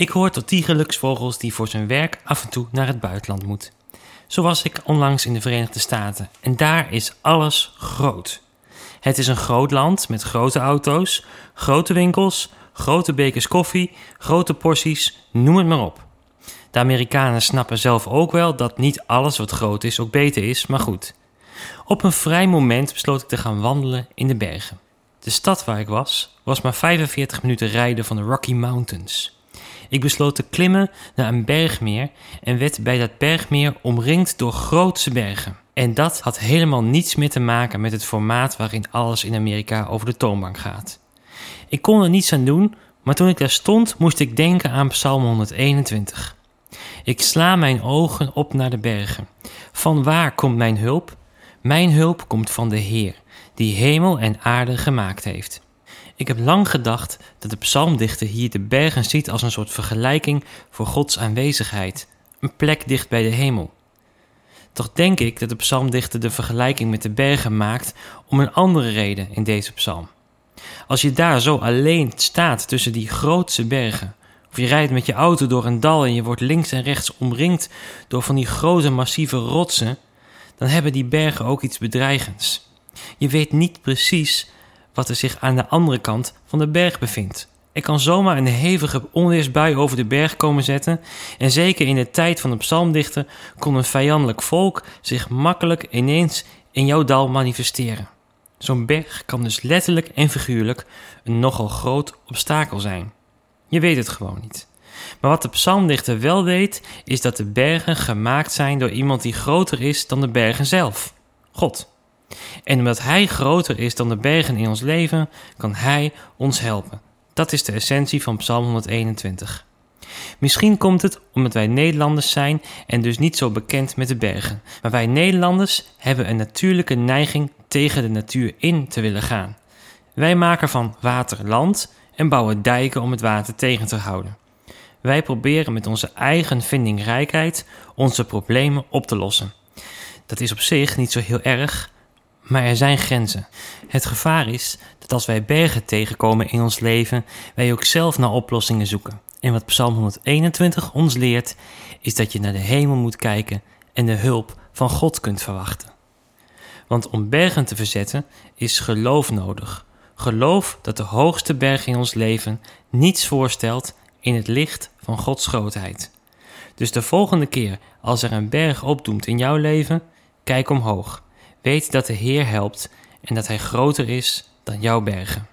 Ik hoor tot die geluksvogels die voor zijn werk af en toe naar het buitenland moet. Zo was ik onlangs in de Verenigde Staten en daar is alles groot. Het is een groot land met grote auto's, grote winkels, grote bekers koffie, grote porties, noem het maar op. De Amerikanen snappen zelf ook wel dat niet alles wat groot is ook beter is, maar goed. Op een vrij moment besloot ik te gaan wandelen in de bergen. De stad waar ik was, was maar 45 minuten rijden van de Rocky Mountains. Ik besloot te klimmen naar een bergmeer en werd bij dat bergmeer omringd door grootse bergen. En dat had helemaal niets meer te maken met het formaat waarin alles in Amerika over de toonbank gaat. Ik kon er niets aan doen, maar toen ik daar stond, moest ik denken aan Psalm 121. Ik sla mijn ogen op naar de bergen. Van waar komt mijn hulp? Mijn hulp komt van de Heer, die hemel en aarde gemaakt heeft. Ik heb lang gedacht dat de psalmdichter hier de bergen ziet als een soort vergelijking voor Gods aanwezigheid, een plek dicht bij de hemel. Toch denk ik dat de psalmdichter de vergelijking met de bergen maakt om een andere reden in deze psalm. Als je daar zo alleen staat tussen die grootse bergen, of je rijdt met je auto door een dal en je wordt links en rechts omringd door van die grote massieve rotsen, dan hebben die bergen ook iets bedreigends. Je weet niet precies wat er zich aan de andere kant van de berg bevindt. Er kan zomaar een hevige onweersbui over de berg komen zetten en zeker in de tijd van de psalmdichter kon een vijandelijk volk zich makkelijk ineens in jouw dal manifesteren. Zo'n berg kan dus letterlijk en figuurlijk een nogal groot obstakel zijn. Je weet het gewoon niet. Maar wat de psalmdichter wel weet, is dat de bergen gemaakt zijn door iemand die groter is dan de bergen zelf: God. En omdat Hij groter is dan de bergen in ons leven, kan Hij ons helpen. Dat is de essentie van Psalm 121. Misschien komt het omdat wij Nederlanders zijn en dus niet zo bekend met de bergen. Maar wij Nederlanders hebben een natuurlijke neiging tegen de natuur in te willen gaan. Wij maken van water land en bouwen dijken om het water tegen te houden. Wij proberen met onze eigen vindingrijkheid onze problemen op te lossen. Dat is op zich niet zo heel erg, maar er zijn grenzen. Het gevaar is dat als wij bergen tegenkomen in ons leven, wij ook zelf naar oplossingen zoeken. En wat Psalm 121 ons leert, is dat je naar de hemel moet kijken en de hulp van God kunt verwachten. Want om bergen te verzetten is geloof nodig. Geloof dat de hoogste berg in ons leven niets voorstelt in het licht van Gods grootheid. Dus de volgende keer als er een berg opdoemt in jouw leven, kijk omhoog. Weet dat de Heer helpt en dat Hij groter is dan jouw bergen.